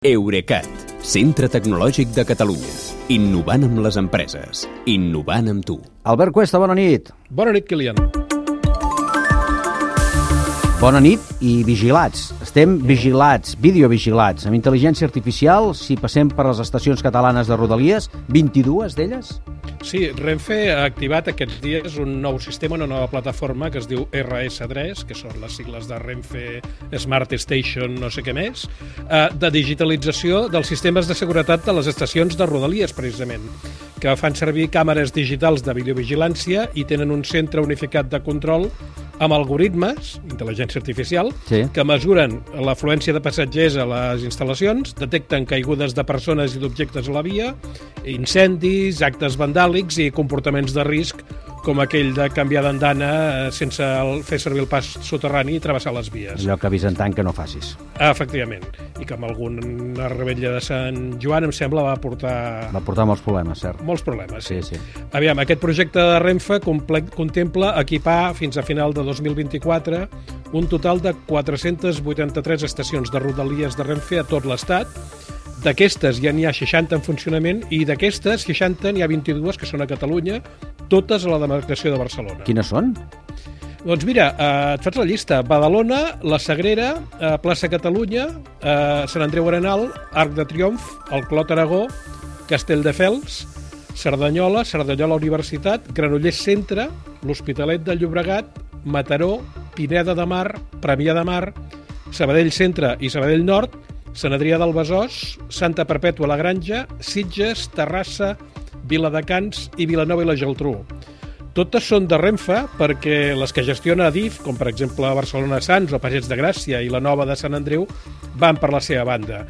Eurecat, centre tecnològic de Catalunya. Innovant amb les empreses. Innovant amb tu. Albert Cuesta, bona nit. Bona nit, Kilian. Bona nit i vigilats. Estem vigilats, videovigilats, amb intel·ligència artificial, si passem per les estacions catalanes de Rodalies, 22 d'elles? Sí, Renfe ha activat aquests dies un nou sistema, una nova plataforma que es diu RS3, que són les sigles de Renfe Smart Station, no sé què més, eh, de digitalització dels sistemes de seguretat de les estacions de Rodalies, precisament, que fan servir càmeres digitals de videovigilància i tenen un centre unificat de control amb algoritmes, intel·ligència artificial, Sí. que mesuren l'afluència de passatgers a les instal·lacions, detecten caigudes de persones i d'objectes a la via, incendis, actes vandàlics i comportaments de risc com aquell de canviar d'andana eh, sense el, fer servir el pas soterrani i travessar les vies. Allò que avisen tant que no facis. Ah, efectivament. I que amb alguna rebetlla de Sant Joan, em sembla, va portar Va portar molts problemes, cert? molts problemes. Sí, sí. Aviam, aquest projecte de Renfe contempla equipar fins a final de 2024 un total de 483 estacions de rodalies de Renfe a tot l'Estat. D'aquestes ja n'hi ha 60 en funcionament i d'aquestes 60 n'hi ha 22 que són a Catalunya, totes a la demarcació de Barcelona. Quines són? Doncs mira, eh, et faig la llista. Badalona, La Sagrera, eh, plaça Catalunya, eh, Sant Andreu Arenal, Arc de Triomf, el Clot Aragó, Castelldefels, Cerdanyola, Cerdanyola Universitat, Granollers Centre, l'Hospitalet de Llobregat, Mataró, Pineda de Mar, Premià de Mar, Sabadell Centre i Sabadell Nord, Sant Adrià del Besòs, Santa Perpètua la Granja, Sitges, Terrassa, Viladecans i Vilanova i la Geltrú. Totes són de Renfe perquè les que gestiona Adif, com per exemple Barcelona Sants o Pagets de Gràcia i la nova de Sant Andreu, van per la seva banda.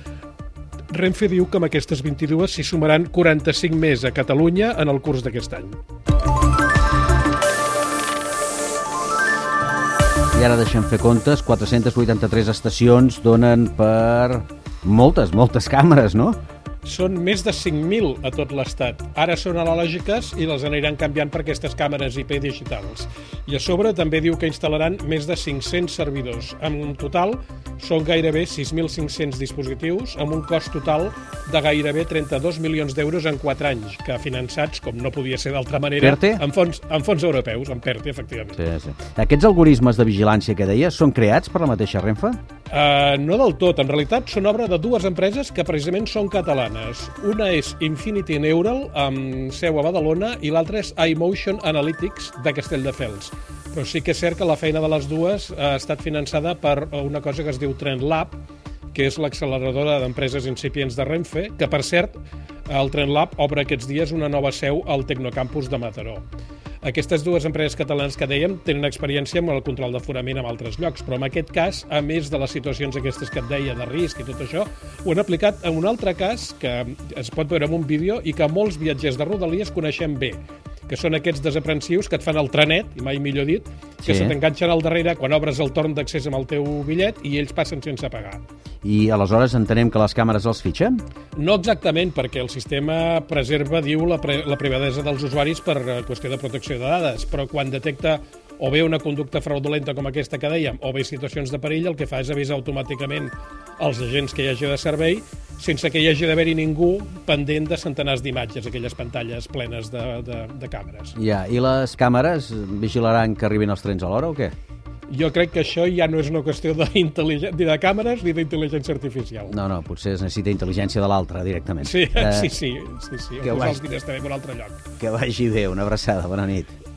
Renfe diu que amb aquestes 22 s'hi sumaran 45 més a Catalunya en el curs d'aquest any. I ara deixem fer comptes, 483 estacions donen per moltes, moltes càmeres, no? Són més de 5.000 a tot l'Estat. Ara són analògiques i les aniran canviant per aquestes càmeres IP digitals. I a sobre també diu que instal·laran més de 500 servidors. En total són gairebé 6.500 dispositius amb un cost total de gairebé 32 milions d'euros en 4 anys, que finançats, com no podia ser d'altra manera, PERTE? en fons, en fons europeus, en PERTE, efectivament. Sí, sí. Aquests algoritmes de vigilància que deies són creats per la mateixa Renfe? Uh, no del tot. En realitat són obra de dues empreses que precisament són catalanes. Una és Infinity Neural, amb seu a Badalona, i l'altra és iMotion Analytics, de Castelldefels. Però sí que és cert que la feina de les dues ha estat finançada per una cosa que es diu TrendLab, que és l'acceleradora d'empreses incipients de Renfe, que, per cert, el TrendLab obre aquests dies una nova seu al Tecnocampus de Mataró. Aquestes dues empreses catalanes que dèiem tenen experiència amb el control d'aforament en altres llocs, però en aquest cas, a més de les situacions aquestes que et deia de risc i tot això, ho han aplicat en un altre cas que es pot veure en un vídeo i que molts viatgers de Rodalies coneixem bé que són aquests desaprensius que et fan el trenet, i mai millor dit, que Sí. se t'enganxen al darrere quan obres el torn d'accés amb el teu bitllet i ells passen sense pagar. I aleshores entenem que les càmeres els fitxen? No exactament, perquè el sistema preserva, diu, la, pre la privadesa dels usuaris per eh, qüestió de protecció de dades, però quan detecta o bé una conducta fraudulenta com aquesta que dèiem, o bé situacions de perill, el que fa és avisar automàticament els agents que hi hagi de servei sense que hi hagi d'haver-hi ningú pendent de centenars d'imatges, aquelles pantalles plenes de, de, de càmeres. Ja, i les càmeres vigilaran que arribin els trens a l'hora o què? Jo crec que això ja no és una qüestió de, ni de càmeres ni d'intel·ligència artificial. No, no, potser es necessita intel·ligència de l'altre directament. Sí, Eh, sí, sí, sí, sí. que Posar vaig- els diners també en un altre lloc. Que vagi bé, una abraçada, bona nit.